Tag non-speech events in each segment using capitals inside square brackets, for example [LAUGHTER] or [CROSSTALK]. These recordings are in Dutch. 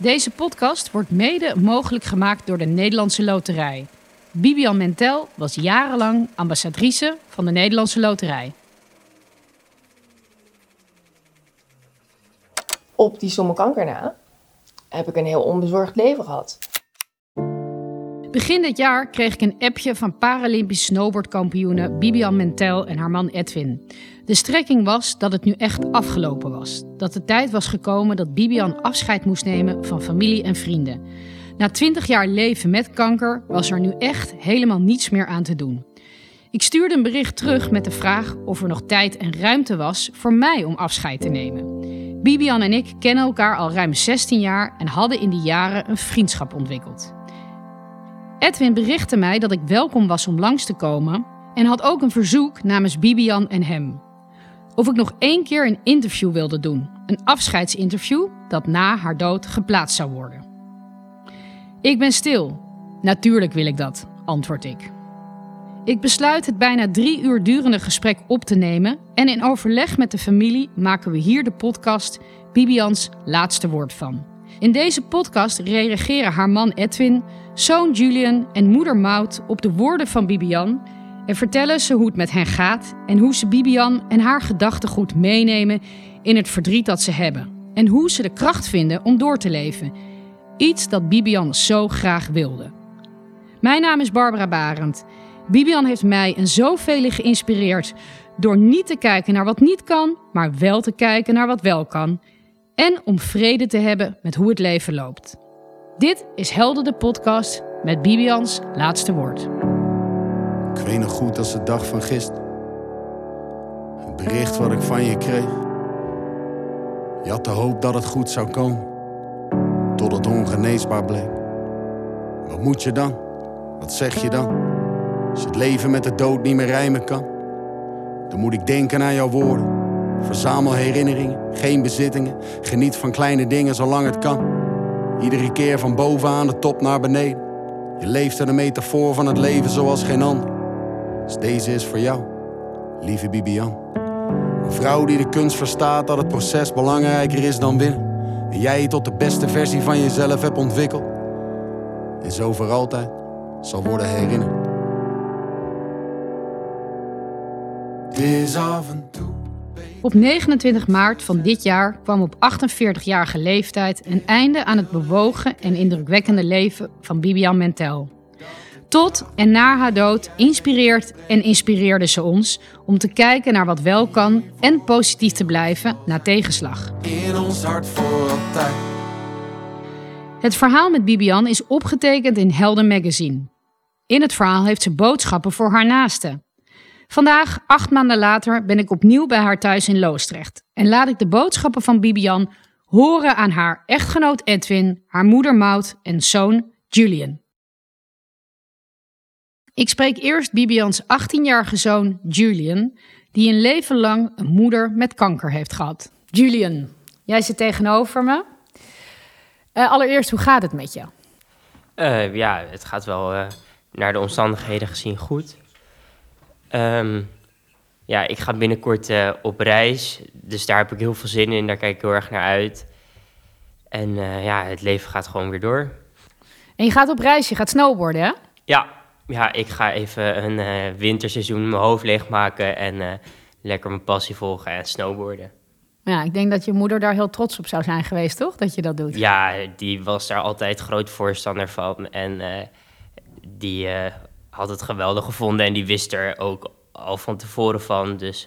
Deze podcast wordt mede mogelijk gemaakt door de Nederlandse Loterij. Bibian Mentel was jarenlang ambassadrice van de Nederlandse Loterij. Op die somme kanker na heb ik een heel onbezorgd leven gehad. Begin dit jaar kreeg ik een appje van Paralympisch snowboardkampioene Bibian Mentel en haar man Edwin. De strekking was dat het nu echt afgelopen was. Dat de tijd was gekomen dat Bibian afscheid moest nemen van familie en vrienden. Na 20 jaar leven met kanker was er nu echt helemaal niets meer aan te doen. Ik stuurde een bericht terug met de vraag of er nog tijd en ruimte was voor mij om afscheid te nemen. Bibian en ik kennen elkaar al ruim 16 jaar en hadden in die jaren een vriendschap ontwikkeld. Edwin berichtte mij dat ik welkom was om langs te komen en had ook een verzoek namens Bibian en hem. Of ik nog één keer een interview wilde doen, een afscheidsinterview dat na haar dood geplaatst zou worden. Ik ben stil. Natuurlijk wil ik dat, antwoord ik. Ik besluit het bijna drie uur durende gesprek op te nemen en in overleg met de familie maken we hier de podcast Bibians laatste woord van. In deze podcast reageren haar man Edwin, zoon Julian en moeder Maud op de woorden van Bibian en vertellen ze hoe het met hen gaat en hoe ze Bibian en haar gedachtegoed meenemen in het verdriet dat ze hebben en hoe ze de kracht vinden om door te leven. Iets dat Bibian zo graag wilde. Mijn naam is Barbara Barend. Bibian heeft mij en zoveel geïnspireerd door niet te kijken naar wat niet kan, maar wel te kijken naar wat wel kan. En om vrede te hebben met hoe het leven loopt. Dit is Helden de podcast met Bibians laatste woord. Ik weet nog goed als de dag van gisteren. Het bericht wat ik van je kreeg. Je had de hoop dat het goed zou komen. Tot het ongeneesbaar bleek. Wat moet je dan? Wat zeg je dan? Als het leven met de dood niet meer rijmen kan. Dan moet ik denken aan jouw woorden. Verzamel herinneringen, geen bezittingen. Geniet van kleine dingen zolang het kan. Iedere keer van bovenaan de top naar beneden. Je leeft een metafoor van het leven zoals geen ander. Dus deze is voor jou, lieve Bibian. Een vrouw die de kunst verstaat dat het proces belangrijker is dan winnen. En jij je tot de beste versie van jezelf hebt ontwikkeld. En zo voor altijd zal worden herinnerd. Is af. Op 29 maart van dit jaar kwam op 48-jarige leeftijd een einde aan het bewogen en indrukwekkende leven van Bibian Mentel. Tot en na haar dood inspireert en inspireerde ze ons om te kijken naar wat wel kan en positief te blijven na tegenslag. In ons hart voor altijd. Het verhaal met Bibian is opgetekend in Helden Magazine. In het verhaal heeft ze boodschappen voor haar naasten. Vandaag, acht maanden later, ben ik opnieuw bij haar thuis in Loosdrecht en laat ik de boodschappen van Bibian horen aan haar echtgenoot Edwin, haar moeder Maud en zoon Julian. Ik spreek eerst Bibians 18-jarige zoon Julian, die een leven lang een moeder met kanker heeft gehad. Julian, jij zit tegenover me. Eh, allereerst, hoe gaat het met je? Eh, ja, het gaat wel eh, naar de omstandigheden gezien goed. Ehm, ja, ik ga binnenkort eh, op reis, dus daar heb ik heel veel zin in. Daar kijk ik heel erg naar uit. En eh, ja, het leven gaat gewoon weer door. En je gaat op reis, je gaat snowboarden, hè? Ja, ja ik ga even een eh, winterseizoen mijn hoofd leegmaken en eh, lekker mijn passie volgen en snowboarden. Ja, ik denk dat je moeder daar heel trots op zou zijn geweest, toch? Dat je dat doet. Ja, die was daar altijd groot voorstander van. En eh, die had het geweldig gevonden en die wist er ook al van tevoren van. Dus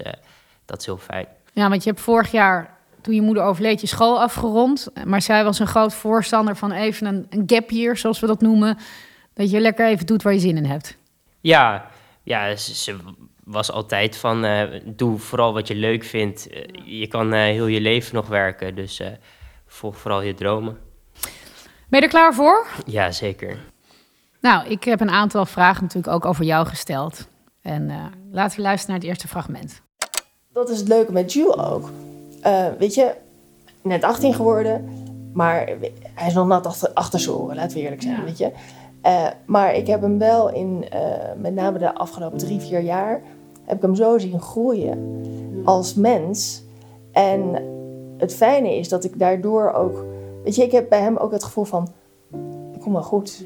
dat is heel fijn. Ja, want je hebt vorig jaar, toen je moeder overleed, je school afgerond. Maar zij was een groot voorstander van even een, een gap year, zoals we dat noemen. Dat je lekker even doet waar je zin in hebt. Ja, ja ze, ze was altijd van, eh, doe vooral wat je leuk vindt. Eh, je kan eh, heel je leven nog werken, dus eh, volg vooral je dromen. Ben je er klaar voor? Ja, zeker. Nou, ik heb een aantal vragen natuurlijk ook over jou gesteld. En eh, laten we luisteren naar het eerste fragment. Dat is het leuke met Jules ook. Eh, weet je, net 18 geworden, maar hij is nog nat achter, achter zijn oren, laten we eerlijk zijn, Ja. weet je. Eh, maar ik heb hem wel in, eh, met name de afgelopen drie, vier jaar, heb ik hem zo zien groeien als mens. En het fijne is dat ik daardoor ook weet je, ik heb bij hem ook het gevoel van, kom wel goed.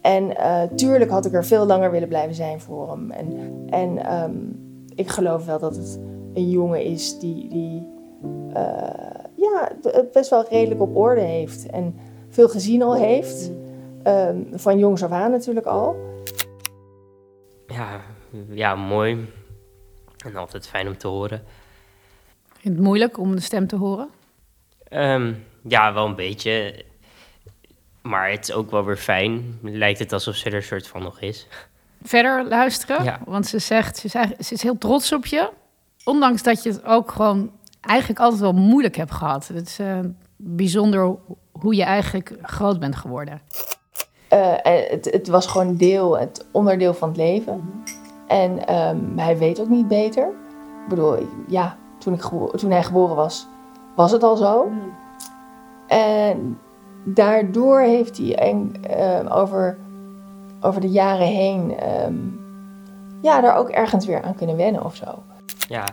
En uh, tuurlijk had ik er veel langer willen blijven zijn voor hem. En, en ehm, ik geloof wel dat het een jongen is die, die ja, het best wel redelijk op orde heeft. En veel gezien al heeft. Um, van jongs af aan natuurlijk al. Ja, ja, mooi. En altijd fijn om te horen. Vind je het moeilijk om de stem te horen? Um, ja, wel een beetje. Maar het is ook wel weer fijn. Lijkt het alsof ze er een soort van nog is. Verder luisteren, ja. want ze zegt, ze is, ze is heel trots op je. Ondanks dat je het ook gewoon eigenlijk altijd wel moeilijk hebt gehad. Het is uh, bijzonder hoe je eigenlijk groot bent geworden. Uh, het, het, was gewoon deel, het onderdeel van het leven. En um, hij weet ook niet beter. Ik bedoel, ja, toen, ik toen hij geboren was, was het al zo. En daardoor heeft hij uh, over, over de jaren heen um, ja, daar ook ergens weer aan kunnen wennen of zo. Ja,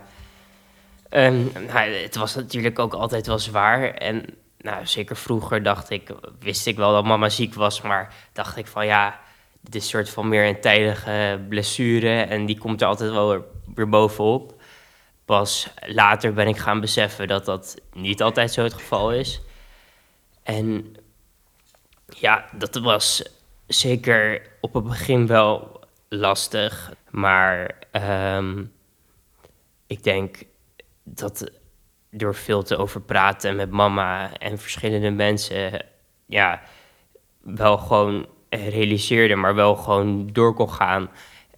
um, nou, het was natuurlijk ook altijd wel zwaar. En nou, zeker vroeger dacht ik, wist ik wel dat mama ziek was, maar dacht ik van ja, dit is een soort van meer een tijdige blessure en die komt er altijd wel weer bovenop. Pas later ben ik gaan beseffen dat dat niet altijd zo het geval is. En ja, dat was zeker op het begin wel lastig. Maar um, ik denk dat door veel te over praten met mama en verschillende mensen, ja, wel gewoon realiseerde, maar wel gewoon door kon gaan.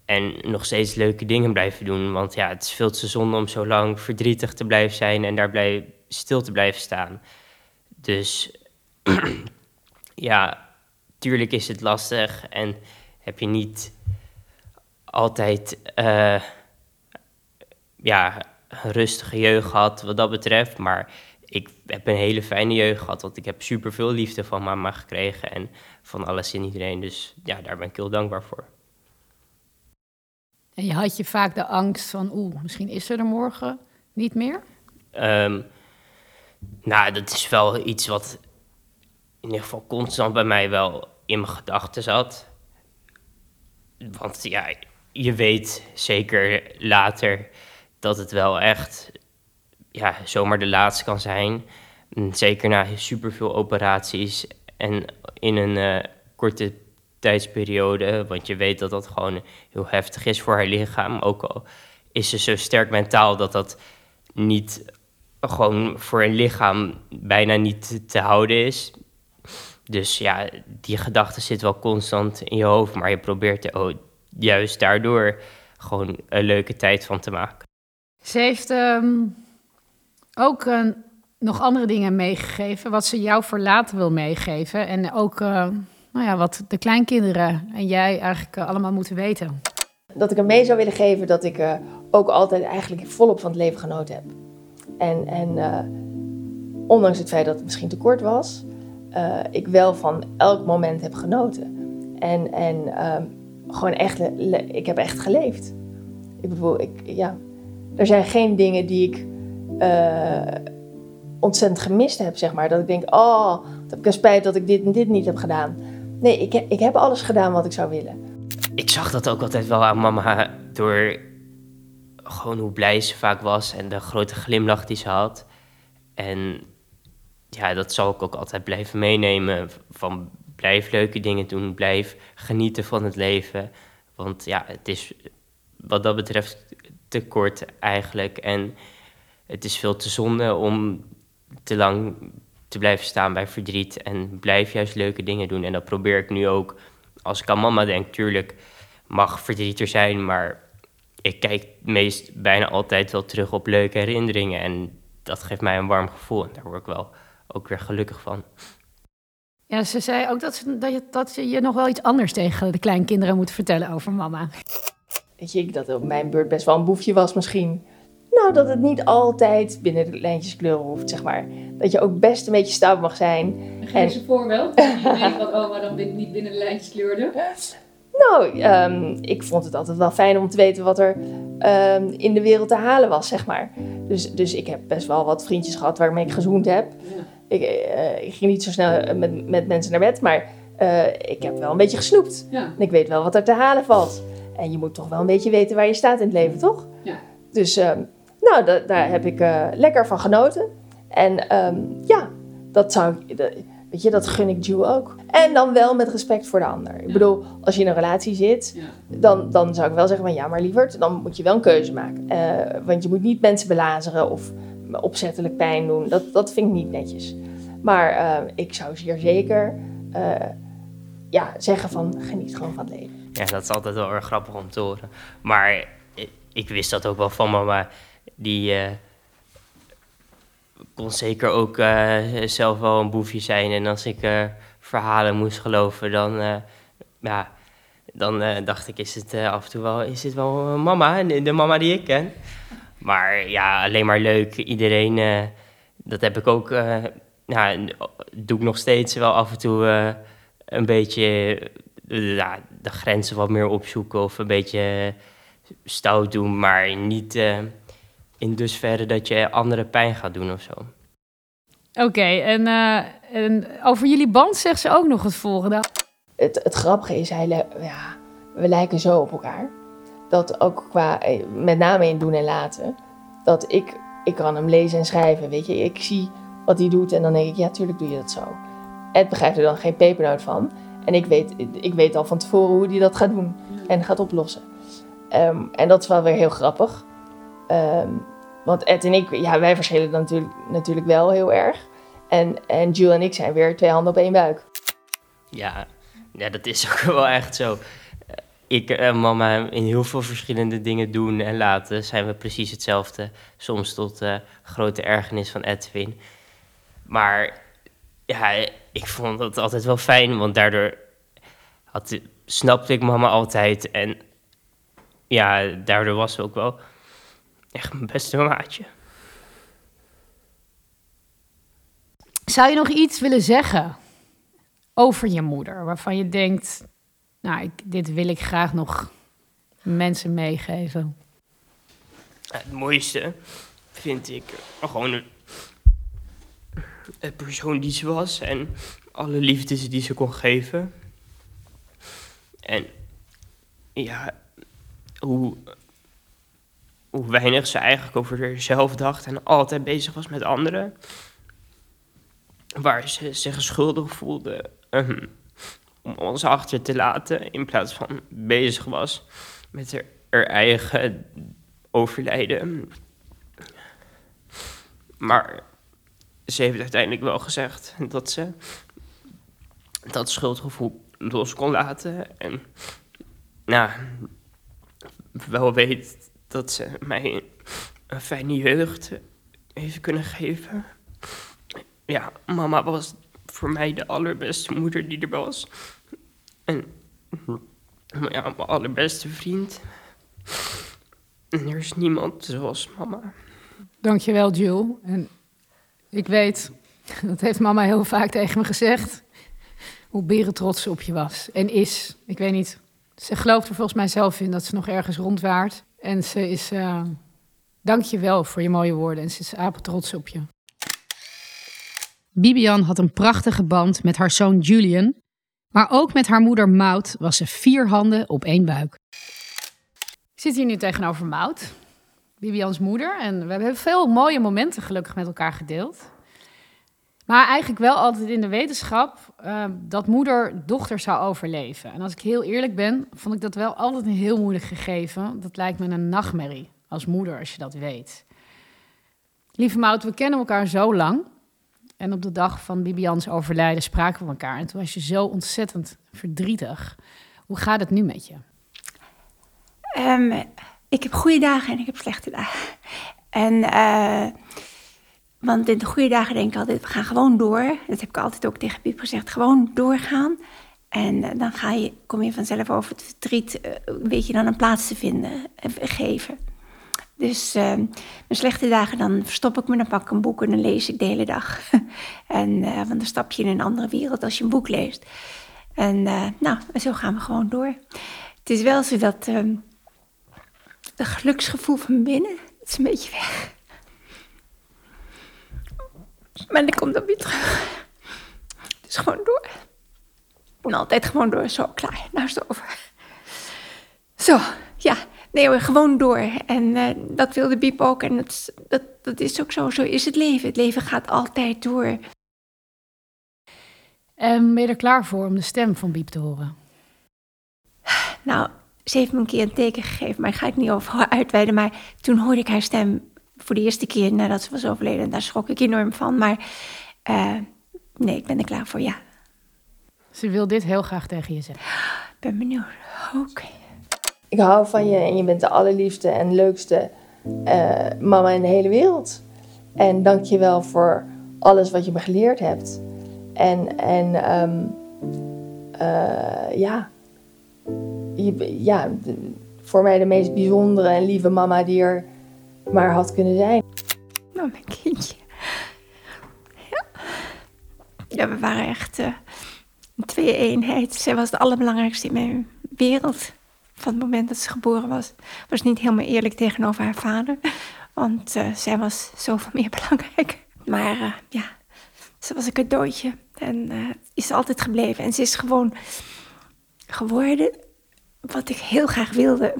En nog steeds leuke dingen blijven doen. Want ja, het is veel te zonde om zo lang verdrietig te blijven zijn en daar blij, stil te blijven staan. Dus [CLEARS THROAT] ja, tuurlijk is het lastig en heb je niet altijd uh, ja, een rustige jeugd gehad wat dat betreft. Maar ik heb een hele fijne jeugd gehad, want ik heb super veel liefde van mama gekregen en van alles en iedereen. Dus ja, daar ben ik heel dankbaar voor. En je had je vaak de angst van, oeh, misschien is er er morgen niet meer? Um, nou, dat is wel iets wat in ieder geval constant bij mij wel in mijn gedachten zat. Want ja, je weet zeker later dat het wel echt ja, zomaar de laatste kan zijn. Zeker na superveel operaties en in een uh, korte tijdsperiode. Want je weet dat dat gewoon heel heftig is voor haar lichaam. Ook al is ze zo sterk mentaal dat dat niet gewoon voor een lichaam bijna niet te houden is. Dus ja, die gedachte zit wel constant in je hoofd, maar je probeert er juist daardoor gewoon een leuke tijd van te maken. Ze heeft um, ook uh, nog andere dingen meegegeven, wat ze jou voor later wil meegeven. En ook uh, nou ja, wat de kleinkinderen en jij eigenlijk uh, allemaal moeten weten. Dat ik hem mee zou willen geven dat ik ook altijd eigenlijk volop van het leven genoten heb. En, en ondanks het feit dat het misschien te kort was, ik wel van elk moment heb genoten. En, en ehm, gewoon echt, ik heb echt geleefd. Ik bedoel, ik, ja, er zijn geen dingen die ik uh, ontzettend gemist heb, zeg maar. Dat ik denk, oh, dat heb ik een spijt dat ik dit en dit niet heb gedaan. Nee, ik, ik heb alles gedaan wat ik zou willen. Ik zag dat ook altijd wel aan mama door gewoon hoe blij ze vaak was en de grote glimlach die ze had. En ja, dat zal ik ook altijd blijven meenemen. Van blijf leuke dingen doen, blijf genieten van het leven. Want ja, het is wat dat betreft te kort eigenlijk. En het is veel te zonde om te lang te blijven staan bij verdriet. En blijf juist leuke dingen doen. En dat probeer ik nu ook. Als ik aan mama denk, tuurlijk mag verdriet er zijn, maar ik kijk meest bijna altijd wel terug op leuke herinneringen. En dat geeft mij een warm gevoel. En daar word ik wel ook weer gelukkig van. Ja, ze zei ook dat, ze, dat, je, dat je nog wel iets anders tegen de kleinkinderen moet vertellen over mama weet je, dat op mijn beurt best wel een boefje was misschien. Nou, dat het niet altijd binnen de lijntjes kleuren hoeft, zeg maar. Dat je ook best een beetje stout mag zijn. Geef eens een voorbeeld. [LAUGHS] weet wat oma dan niet binnen de lijntjes kleurde. Nou, um, ik vond het altijd wel fijn om te weten wat er um, in de wereld te halen was, zeg maar. Dus, dus ik heb best wel wat vriendjes gehad waarmee ik gezoend heb. Ik, eh, ik ging niet zo snel met, met mensen naar bed, maar eh, ik heb wel een beetje gesnoept. Ja. En ik weet wel wat er te halen valt. En je moet toch wel een beetje weten waar je staat in het leven, toch? Ja. Dus ehm, nou, da- daar heb ik eh, lekker van genoten. En ehm, ja, dat zou dat- weet je, dat gun ik Jules ook. En dan wel met respect voor de ander. Ik bedoel, als je in een relatie zit, dan, dan zou ik wel zeggen van ja, maar lieverd, dan moet je wel een keuze maken. Eh, want je moet niet mensen belazeren of opzettelijk pijn doen. Dat, dat vind ik niet netjes. Maar eh, ik zou zeer zeker eh, ja, zeggen van geniet gewoon van het leven. Ja, dat is altijd wel erg grappig om te horen. Maar ik, wist dat ook wel van mama. Die eh, kon zeker ook eh, zelf wel een boefje zijn. En als ik eh, verhalen moest geloven, dan, ja, dan dacht ik, is het af en toe wel, is dit wel mama, de, mama die ik ken? Maar ja, alleen maar leuk. Iedereen, dat heb ik ook, nou, doe ik nog steeds wel af en toe een beetje ja, de grenzen wat meer opzoeken of een beetje stout doen, maar niet eh, in dusverre dat je anderen pijn gaat doen of zo. Oké, en, eh, en over jullie band zegt ze ook nog het volgende. Het, het grappige is, hij, ja, we lijken zo op elkaar. Dat ook qua, eh, met name in doen en laten, dat ik, ik kan hem lezen en schrijven, weet je. Ik zie wat hij doet en dan denk ik, ja, tuurlijk doe je dat zo. Ed begrijpt er dan geen pepernoot van. En ik weet, ik weet al van tevoren hoe hij dat gaat doen en gaat oplossen. Ehm, en dat is wel weer heel grappig. Ehm, want Ed en ik, ja, wij verschillen natuurlijk, natuurlijk wel heel erg. En, en Jules en ik zijn weer twee handen op één buik. Ja, ja dat is [LAUGHS] ook wel echt zo. Ik en mama in heel veel verschillende dingen doen en laten zijn we precies hetzelfde. Soms tot eh, grote ergernis van Edwin. Maar ja, ik vond dat altijd wel fijn, want daardoor had, snapte ik mama altijd. En ja, daardoor was ze ook wel echt mijn beste maatje. Zou je nog iets willen zeggen over je moeder, waarvan je denkt, nou, ik, dit wil ik graag nog mensen meegeven? Het mooiste vind ik gewoon het- persoon die ze was en alle liefdes die ze kon geven. En ja, hoe, hoe weinig ze eigenlijk over zichzelf dacht en altijd bezig was met anderen. Waar ze zich schuldig voelde ehm, om ons achter te laten in plaats van bezig was met haar eigen overlijden. Maar ze heeft uiteindelijk wel gezegd dat ze dat schuldgevoel los kon laten. En nou, wel weet dat ze mij een fijne jeugd heeft kunnen geven. Ja, mama was voor mij de allerbeste moeder die er was. En ja, mijn allerbeste vriend. En er is niemand zoals mama. Dankjewel, Jill. En ik weet, [LAUGHS] dat heeft mama heel vaak tegen me gezegd, hoe beren trots ze op je was en is. Ik weet niet, ze gelooft er volgens mij zelf in dat ze nog ergens rondwaart. En ze is, eh dank je wel voor je mooie woorden en ze is trots op je. Bibian had een prachtige band met haar zoon Julian, maar ook met haar moeder Maud was ze vier handen op één buik. Ik zit hier nu tegenover Maud, Bibians moeder. En we hebben veel mooie momenten gelukkig met elkaar gedeeld. Maar eigenlijk wel altijd in de wetenschap eh, dat moeder dochter zou overleven. En als ik heel eerlijk ben, vond ik dat wel altijd een heel moeilijk gegeven. Dat lijkt me een nachtmerrie als moeder, als je dat weet. Lieve Maud, we kennen elkaar zo lang. En op de dag van Bibians overlijden spraken we elkaar. En toen was je zo ontzettend verdrietig. Hoe gaat het nu met je? Ehm, ik heb goede dagen en ik heb slechte dagen. En, eh, want in de goede dagen denk ik altijd, we gaan gewoon door. Dat heb ik altijd ook tegen Piep gezegd, gewoon doorgaan. En eh, dan ga je, kom je vanzelf over het verdriet, eh, weet je dan een plaats te vinden, eh, geven. Dus mijn slechte dagen, dan verstop ik me, dan pak ik een boek en dan lees ik de hele dag. [LAUGHS] en, want dan stap je in een andere wereld als je een boek leest. En nou, zo gaan we gewoon door. Het is wel zo dat ehm, het geluksgevoel van binnen, is een beetje weg. Maar dan komt dan weer terug. Dus gewoon door. En altijd gewoon door. Zo, klaar. Nou is het over. Zo, ja. Nee hoor, gewoon door. En uh, dat wilde Biep ook. En dat, dat, dat is ook zo. Zo is het leven. Het leven gaat altijd door. En ben je er klaar voor om de stem van Biep te horen? Nou, ze heeft me een keer een teken gegeven, maar ik ga het niet over [LAUGHS] uitweiden. Maar toen hoorde ik haar stem voor de eerste keer nadat ze was overleden. En daar schrok ik enorm van. Maar uh, nee, ik ben er klaar voor, ja. Ze wil dit heel graag tegen je zeggen. [GASPS] Ik ben benieuwd. Oké. Ik hou van je en je bent de allerliefste en leukste uh, mama in de hele wereld. En dank je wel voor alles wat je me geleerd hebt. En, en um, uh, ja, ja, de, voor mij de meest bijzondere en lieve mama die er maar had kunnen zijn. Nou, mijn kindje. Ja, ja we waren echt uh, een twee-eenheid. Zij was het allerbelangrijkste in mijn wereld. Van het moment dat ze geboren was. Was niet helemaal eerlijk tegenover haar vader. Want uh, zij was zoveel meer [LAUGHS] belangrijk. Maar uh, ja, ze was een cadeautje. En is altijd gebleven. En ze is gewoon geworden wat ik heel graag wilde.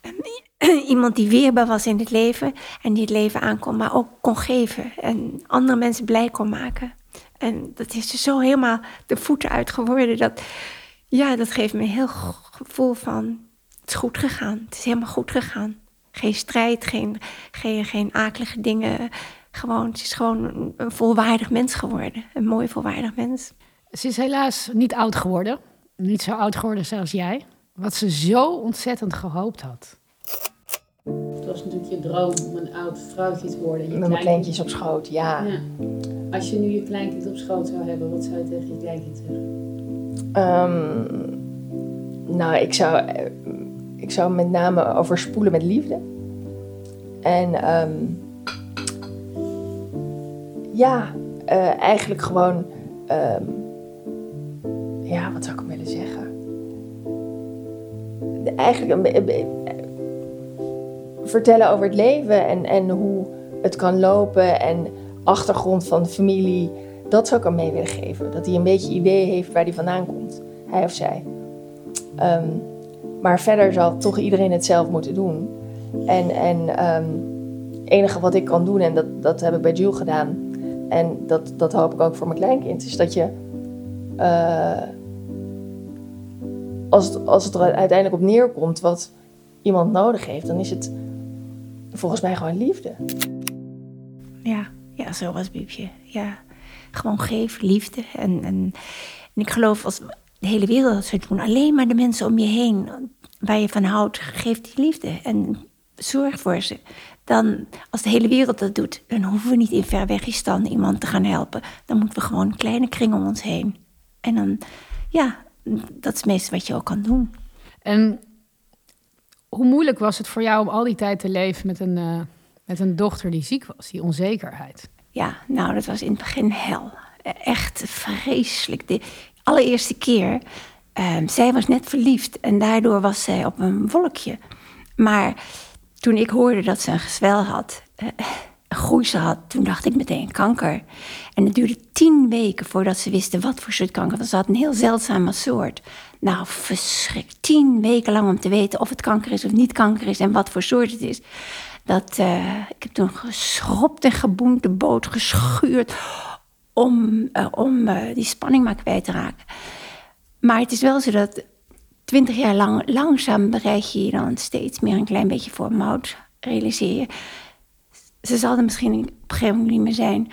[CLEARS THROAT] Iemand die weerbaar was in het leven en die het leven aankon, maar ook kon geven en andere mensen blij kon maken. En dat is zo helemaal de voeten uit geworden. Dat, ja, dat geeft me een heel gevoel van het is goed gegaan. Het is helemaal goed gegaan. Geen strijd, geen, geen, geen akelige dingen. Gewoon, het is gewoon een, volwaardig mens geworden. Een mooi volwaardig mens. Ze is helaas niet oud geworden. Niet zo oud geworden zoals jij. Wat ze zo ontzettend gehoopt had. Het was natuurlijk je droom om een oud vrouwtje te worden. Je Met mijn kleintjes op schoot, ja. ja. Als je nu je kleinkind op schoot zou hebben, wat zou je tegen je kleinkind zeggen? Um, nou, ik zou, ik zou met name overspoelen met liefde. En um, ja, uh, eigenlijk gewoon, um, ja, wat zou ik? Eigenlijk een, vertellen over het leven en, en hoe het kan lopen en achtergrond van familie. Dat zou ik hem mee willen geven. Dat hij een beetje idee heeft waar hij vandaan komt, hij of zij. Um, maar verder zal toch iedereen het zelf moeten doen. En, en um, het enige wat ik kan doen, en dat, dat heb ik bij Jules gedaan, en dat, dat hoop ik ook voor mijn kleinkind, is dat je. Uh, als het, als het er uiteindelijk op neerkomt wat iemand nodig heeft, dan is het volgens mij gewoon liefde. Ja, ja zo was Biepje. Ja, gewoon geef liefde. En, en, en ik geloof als de hele wereld dat zou doen, alleen maar de mensen om je heen waar je van houdt, geef die liefde en zorg voor ze. Dan, als de hele wereld dat doet, dan hoeven we niet in Verwegistan iemand te gaan helpen. Dan moeten we gewoon een kleine kring om ons heen. En dan, ja, dat is het meeste wat je ook kan doen. En hoe moeilijk was het voor jou om al die tijd te leven met een, uh, met een dochter die ziek was, die onzekerheid? Ja, nou, dat was in het begin hel. Echt vreselijk. De allereerste keer, uh, zij was net verliefd en daardoor was zij op een wolkje. Maar toen ik hoorde dat ze een gezwel had, uh, groeisel had, toen dacht ik meteen kanker. En het duurde tien weken voordat ze wisten wat voor soort kanker. Want ze had een heel zeldzame soort. Nou, verschrikt. Tien weken lang om te weten of het kanker is of niet kanker is en wat voor soort het is. Dat, uh, ik heb toen geschropt en geboend, de boot geschuurd om, uh, om uh, die spanning maar kwijt te raken. Maar het is wel zo dat twintig jaar lang, langzaam bereid je je dan steeds meer een klein beetje voor mout, realiseer je ze zal er misschien op een gegeven moment niet meer zijn.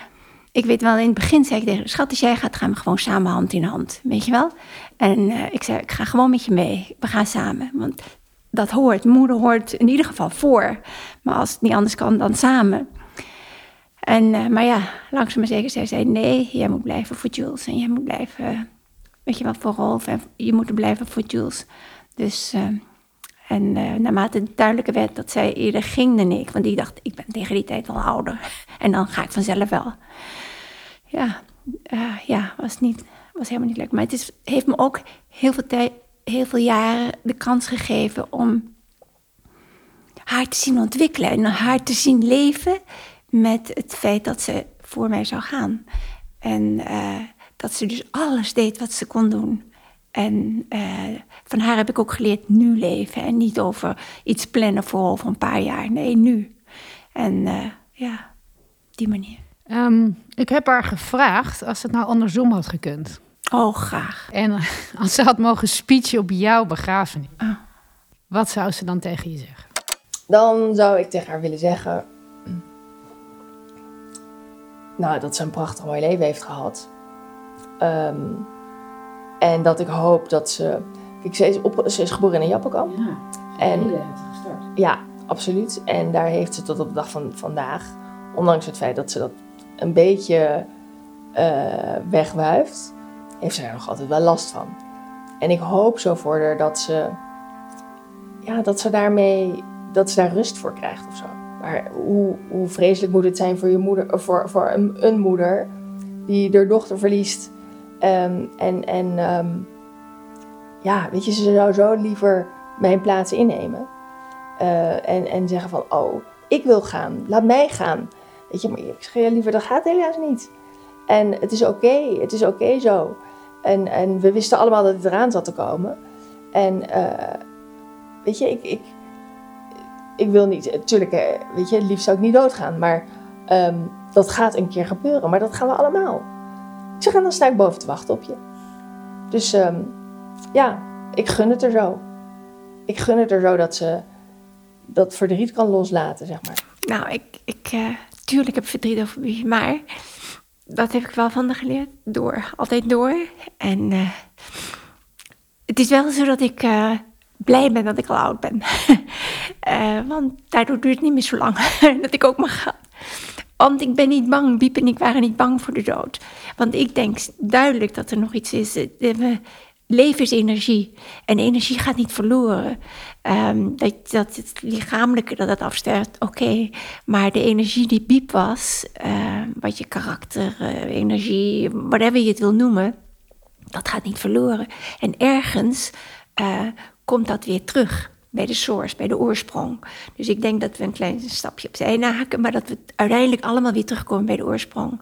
Ik weet wel, in het begin zei ik tegen schat, als jij gaat, gaan we gewoon samen hand in hand. Weet je wel? En uh, ik zei, ik ga gewoon met je mee. We gaan samen. Want dat hoort, moeder hoort in ieder geval voor. Maar als het niet anders kan, dan samen. En, uh, maar ja, langzaam maar zeker zei zij, nee, jij moet blijven voor Jules. En jij moet blijven, weet je wat, voor Rolf. En je moet blijven voor Jules. Dus... Uh, en uh, naarmate het duidelijker werd dat zij eerder ging dan ik, want die dacht, ik ben tegen die tijd wel ouder. [LAUGHS] En dan ga ik vanzelf wel. Ja, uh, ja was, niet, was helemaal niet leuk. Maar het heeft me ook heel veel, heel veel jaren de kans gegeven om haar te zien ontwikkelen. En haar te zien leven met het feit dat ze voor mij zou gaan. En eh, dat ze dus alles deed wat ze kon doen. En eh, van haar heb ik ook geleerd nu leven en niet over iets plannen voor over een paar jaar. Nee, nu. En uh, ja, die manier. Um, ik heb haar gevraagd als het nou andersom had gekund. Oh, graag. En als ze had mogen speechen op jouw begrafenis. Oh. Wat zou ze dan tegen je zeggen? Dan zou ik tegen haar willen zeggen... Nou, dat ze een prachtig mooi leven heeft gehad. Um, en dat ik hoop dat ze... Kijk, ze is, op, ze is geboren in Jappenkamp. Ja, en, gestart. Ja, absoluut. En daar heeft ze tot op de dag van vandaag... Ondanks het feit dat ze dat een beetje uh, wegwuift... heeft ze daar nog altijd wel last van. En ik hoop zo voor haar dat ze... Ja, dat ze daarmee... Dat ze daar rust voor krijgt of zo. Maar hoe, hoe vreselijk moet het zijn voor, je moeder, voor, voor een, een moeder die haar dochter verliest Um, en en um, ja, weet je, ze zou zo liever mijn plaats innemen. Uh, en, en zeggen van, oh, ik wil gaan, laat mij gaan. Weet je, maar ik zeg liever, dat gaat helaas niet. En het is oké, het is oké zo. En, en we wisten allemaal dat het eraan zat te komen. En uh, weet je, ik, ik, ik wil niet, natuurlijk, weet je, liefst zou ik niet doodgaan. Maar um, dat gaat een keer gebeuren, maar dat gaan we allemaal. Zeg, en dan sta ik boven te wachten op je. Dus um, ja, ik gun het er zo. Ik gun het er zo dat ze dat verdriet kan loslaten, zeg maar. Nou, ik, ik uh, tuurlijk heb verdriet over wie, maar dat heb ik wel van de geleerd. Door, altijd door. En uh, het is wel zo dat ik uh, blij ben dat ik al oud ben. [LAUGHS] want daardoor duurt het niet meer zo lang [LAUGHS] dat ik ook mag gaan. Want ik ben niet bang, Biep en ik waren niet bang voor de dood. Want ik denk duidelijk dat er nog iets is. Leven is energie. En energie gaat niet verloren. Um, dat, dat het lichamelijke dat afsterft, oké. Maar de energie die Biep was, uh, wat je karakter, uh, energie, whatever je het wil noemen, dat gaat niet verloren. En ergens komt dat weer terug bij de source, bij de oorsprong. Dus ik denk dat we een klein stapje opzij nahaken, maar dat we uiteindelijk allemaal weer terugkomen bij de oorsprong.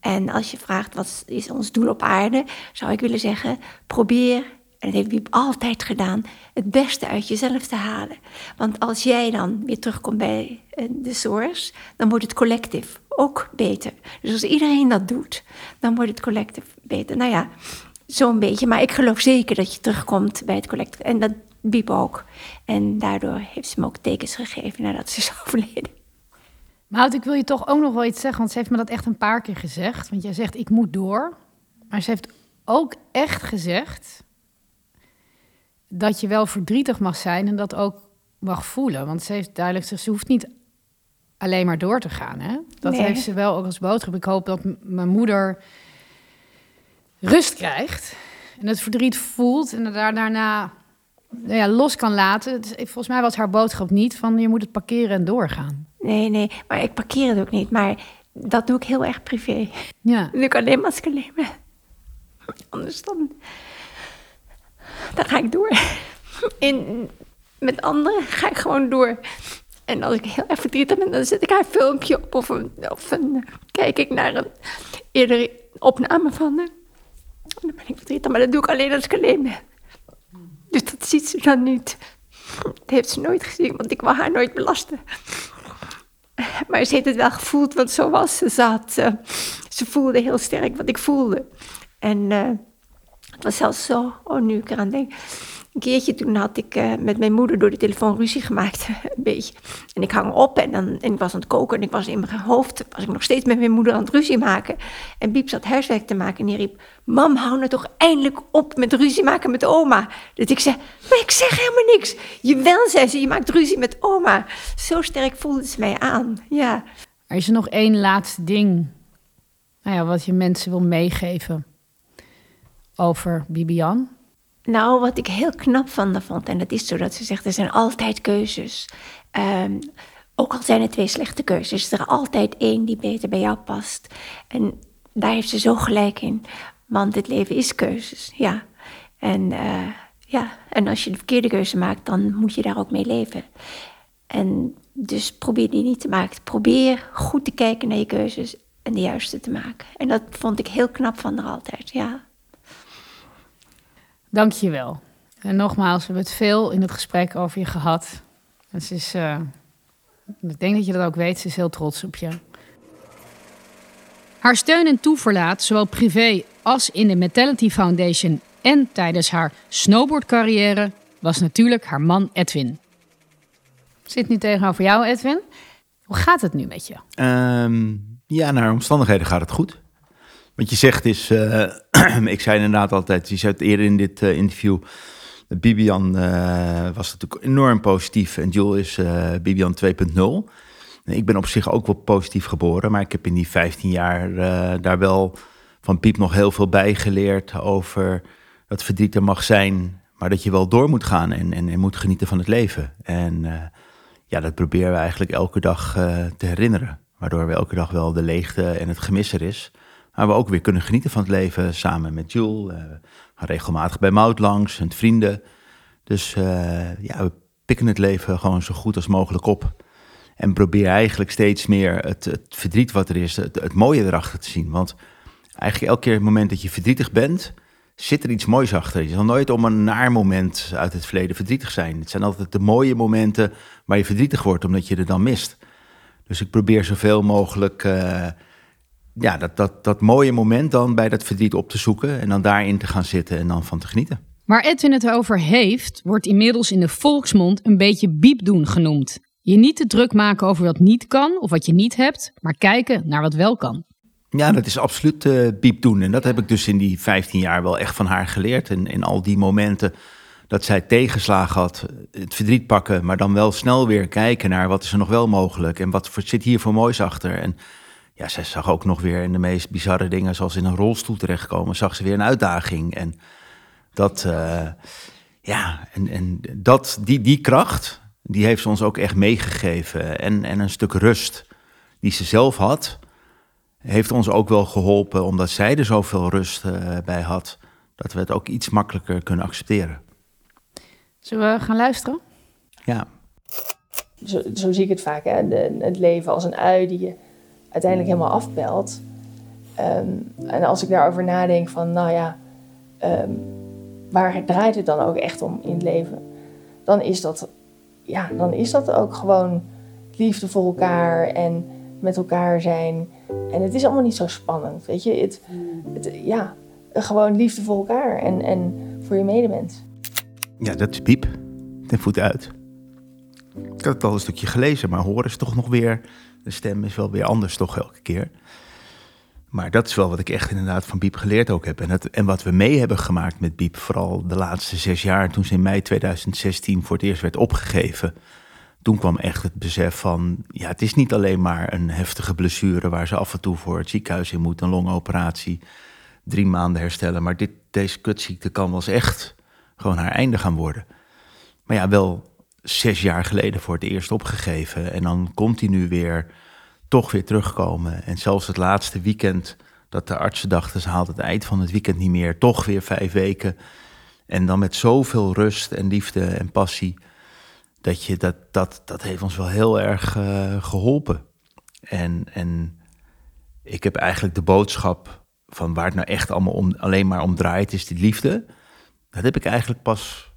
En als je vraagt wat is ons doel op aarde, zou ik willen zeggen: probeer, en dat heeft Wiep altijd gedaan, het beste uit jezelf te halen. Want als jij dan weer terugkomt bij eh, de source, dan wordt het collectief ook beter. Dus als iedereen dat doet, dan wordt het collectief beter. Nou ja, zo'n beetje. Maar ik geloof zeker dat je terugkomt bij het collectief. En dat Biep ook. En daardoor heeft ze me ook tekens gegeven nadat ze is [LAUGHS] overleden. Maar ik wil je toch ook nog wel iets zeggen, want ze heeft me dat echt een paar keer gezegd. Want jij zegt, ik moet door. Maar ze heeft ook echt gezegd dat je wel verdrietig mag zijn en dat ook mag voelen. Want ze heeft duidelijk gezegd, ze hoeft niet alleen maar door te gaan. Hè? Dat heeft ze wel ook als boodschap. Ik hoop dat mijn moeder rust krijgt en het verdriet voelt en daar daarna nou ja, los kan laten. Volgens mij was haar boodschap niet van je moet het parkeren en doorgaan. Nee, nee, maar ik parkeer het ook niet. Maar dat doe ik heel erg privé. Ja. Dat doe ik alleen maar als ik alleen ben. Anders dan, dan ga ik door. In, met anderen ga ik gewoon door. En als ik heel erg verdrietig ben, dan zet ik haar filmpje op. Of, een, of een, kijk ik naar een eerdere opname van haar. Dan ben ik verdrietig, maar dat doe ik alleen als ik alleen ben. Dus dat ziet ze dan niet. Dat heeft ze nooit gezien, want ik wil haar nooit belasten. Maar ze heeft het wel gevoeld, want zo was ze. Ze, uh, ze voelde heel sterk wat ik voelde. En uh, het was zelfs zo, oh nu ik eraan denk, een keertje toen had ik uh, met mijn moeder door de telefoon ruzie gemaakt, [LAUGHS] een beetje. En ik hang op en, dan, en ik was aan het koken en ik was in mijn hoofd, was ik nog steeds met mijn moeder aan het ruzie maken. En Biep zat huiswerk te maken en die riep, mam hou nou toch eindelijk op met ruzie maken met oma. Dat ik zei, maar ik zeg helemaal niks. Jawel, zei ze, je maakt ruzie met oma. Zo sterk voelde ze mij aan, ja. Er is er nog één laatste ding nou ja, wat je mensen wil meegeven over Bibian? Nou, wat ik heel knap van haar vond, en dat is zo dat ze zegt, er zijn altijd keuzes. Um, ook al zijn er twee slechte keuzes, is er altijd één die beter bij jou past. En daar heeft ze zo gelijk in, want het leven is keuzes, ja. En, uh, ja, en als je de verkeerde keuze maakt, dan moet je daar ook mee leven. En dus probeer die niet te maken. Probeer goed te kijken naar je keuzes en de juiste te maken. En dat vond ik heel knap van haar altijd, ja. Dank je wel. En nogmaals, we hebben het veel in het gesprek over je gehad. En ze is, eh, ik denk dat je dat ook weet, ze is heel trots op je. Haar steun en toeverlaat, zowel privé als in de Mentality Foundation en tijdens haar snowboardcarrière, was natuurlijk haar man Edwin. Zit nu tegenover jou, Edwin. Hoe gaat het nu met je? Ehm, ja, naar omstandigheden gaat het goed. Wat je zegt is, eh, [CLEARS THROAT] ik zei inderdaad altijd, je zei het eerder in dit eh, interview, Bibian eh, was natuurlijk enorm positief en Jules is Bibian 2.0. Ik ben op zich ook wel positief geboren, maar ik heb in die 15 jaar daar wel van Piep nog heel veel bijgeleerd over dat verdriet er mag zijn, maar dat je wel door moet gaan en, en, en moet genieten van het leven. En ja, dat proberen we eigenlijk elke dag te herinneren. Waardoor we elke dag wel de leegte en het gemis er is. Maar we ook weer kunnen genieten van het leven samen met Jules. Uh, regelmatig bij Mout langs en vrienden. Dus uh, ja, we pikken het leven gewoon zo goed als mogelijk op. En proberen eigenlijk steeds meer het, verdriet wat er is, het, mooie erachter te zien. Want eigenlijk elke keer het moment dat je verdrietig bent, zit er iets moois achter. Je zal nooit om een naar moment uit het verleden verdrietig zijn. Het zijn altijd de mooie momenten waar je verdrietig wordt, omdat je er dan mist. Dus ik probeer zoveel mogelijk uh, ja, dat, dat, dat mooie moment dan bij dat verdriet op te zoeken en dan daarin te gaan zitten en dan van te genieten. Waar Edwin het over heeft, wordt inmiddels in de volksmond een beetje biepdoen genoemd. Je niet te druk maken over wat niet kan of wat je niet hebt, maar kijken naar wat wel kan. Ja, dat is absoluut uh, biepdoen. En dat heb ik dus in die 15 jaar wel echt van haar geleerd. En in al die momenten dat zij tegenslagen had, het verdriet pakken, maar dan wel snel weer kijken naar wat is er nog wel mogelijk en wat zit hier voor moois achter. En ja, zij zag ook nog weer in de meest bizarre dingen, zoals in een rolstoel terechtkomen, zag ze weer een uitdaging. En dat, uh, ja, en, en dat, die, die kracht, die heeft ze ons ook echt meegegeven. En, en een stuk rust die ze zelf had, heeft ons ook wel geholpen, omdat zij er zoveel rust uh, bij had, dat we het ook iets makkelijker kunnen accepteren. Zullen we gaan luisteren? Ja. Zo, zo zie ik het vaak, hè? De, het leven als een ui die je uiteindelijk helemaal afpelt. Um, en als ik daarover nadenk van, nou ja, um, waar draait het dan ook echt om in het leven? Dan is dat, ja, dan is dat ook gewoon liefde voor elkaar en met elkaar zijn. En het is allemaal niet zo spannend, weet je. Het, het, ja, gewoon liefde voor elkaar en, en voor je medemens. Ja, dat is piep. Ten voet uit. Ik had het al een stukje gelezen, maar horen is toch nog weer... De stem is wel weer anders toch elke keer. Maar dat is wel wat ik echt inderdaad van Biep geleerd ook heb. En, het, en wat we mee hebben gemaakt met Biep, vooral de laatste zes jaar... toen ze in mei 2016 voor het eerst werd opgegeven... toen kwam echt het besef van... ja, het is niet alleen maar een heftige blessure... waar ze af en toe voor het ziekenhuis in moet, een longoperatie... drie maanden herstellen. Maar dit, deze kutziekte kan wel eens echt gewoon haar einde gaan worden. Maar ja, wel zes jaar geleden voor het eerst opgegeven. En dan continu weer toch weer terugkomen. En zelfs het laatste weekend dat de artsen dachten... ze haalt het eind van het weekend niet meer. Toch weer vijf weken. En dan met zoveel rust en liefde en passie... dat, je, dat, dat, dat heeft ons wel heel erg uh, geholpen. En, en ik heb eigenlijk de boodschap van waar het nou echt allemaal om, alleen maar om draait... is die liefde dat heb ik eigenlijk pas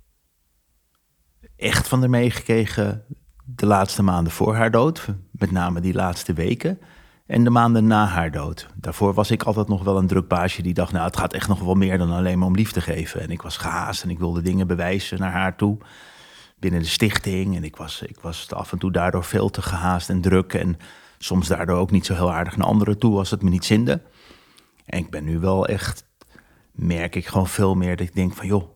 echt van haar meegekregen de laatste maanden voor haar dood. Met name die laatste weken. En de maanden na haar dood. Daarvoor was ik altijd nog wel een druk baasje die dacht... nou, het gaat echt nog wel meer dan alleen maar om liefde geven. En ik was gehaast en ik wilde dingen bewijzen naar haar toe. Binnen de stichting. En ik was, ik was af en toe daardoor veel te gehaast en druk. En soms daardoor ook niet zo heel aardig naar anderen toe als het me niet zinde. En ik ben nu wel echt merk ik gewoon veel meer dat ik denk van joh,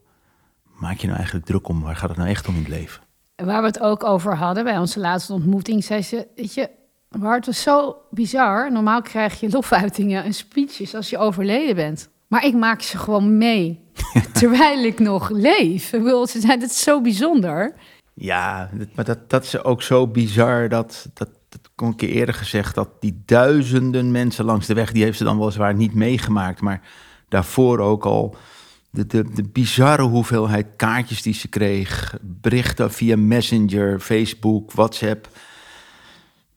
maak je nou eigenlijk druk om? Waar gaat het nou echt om in het leven? Waar we het ook over hadden bij onze laatste ontmoeting, zei ze, weet je, maar het was zo bizar. Normaal krijg je lofuitingen en speeches als je overleden bent. Maar ik maak ze gewoon mee, [LAUGHS] terwijl ik nog leef. Ik bedoel, ze zijn het zo bijzonder. Ja, maar dat, dat is ook zo bizar dat, dat, dat kon ik eerder gezegd, dat die duizenden mensen langs de weg, die heeft ze dan weliswaar niet meegemaakt, maar daarvoor ook al de, bizarre hoeveelheid kaartjes die ze kreeg, berichten via Messenger, Facebook, WhatsApp.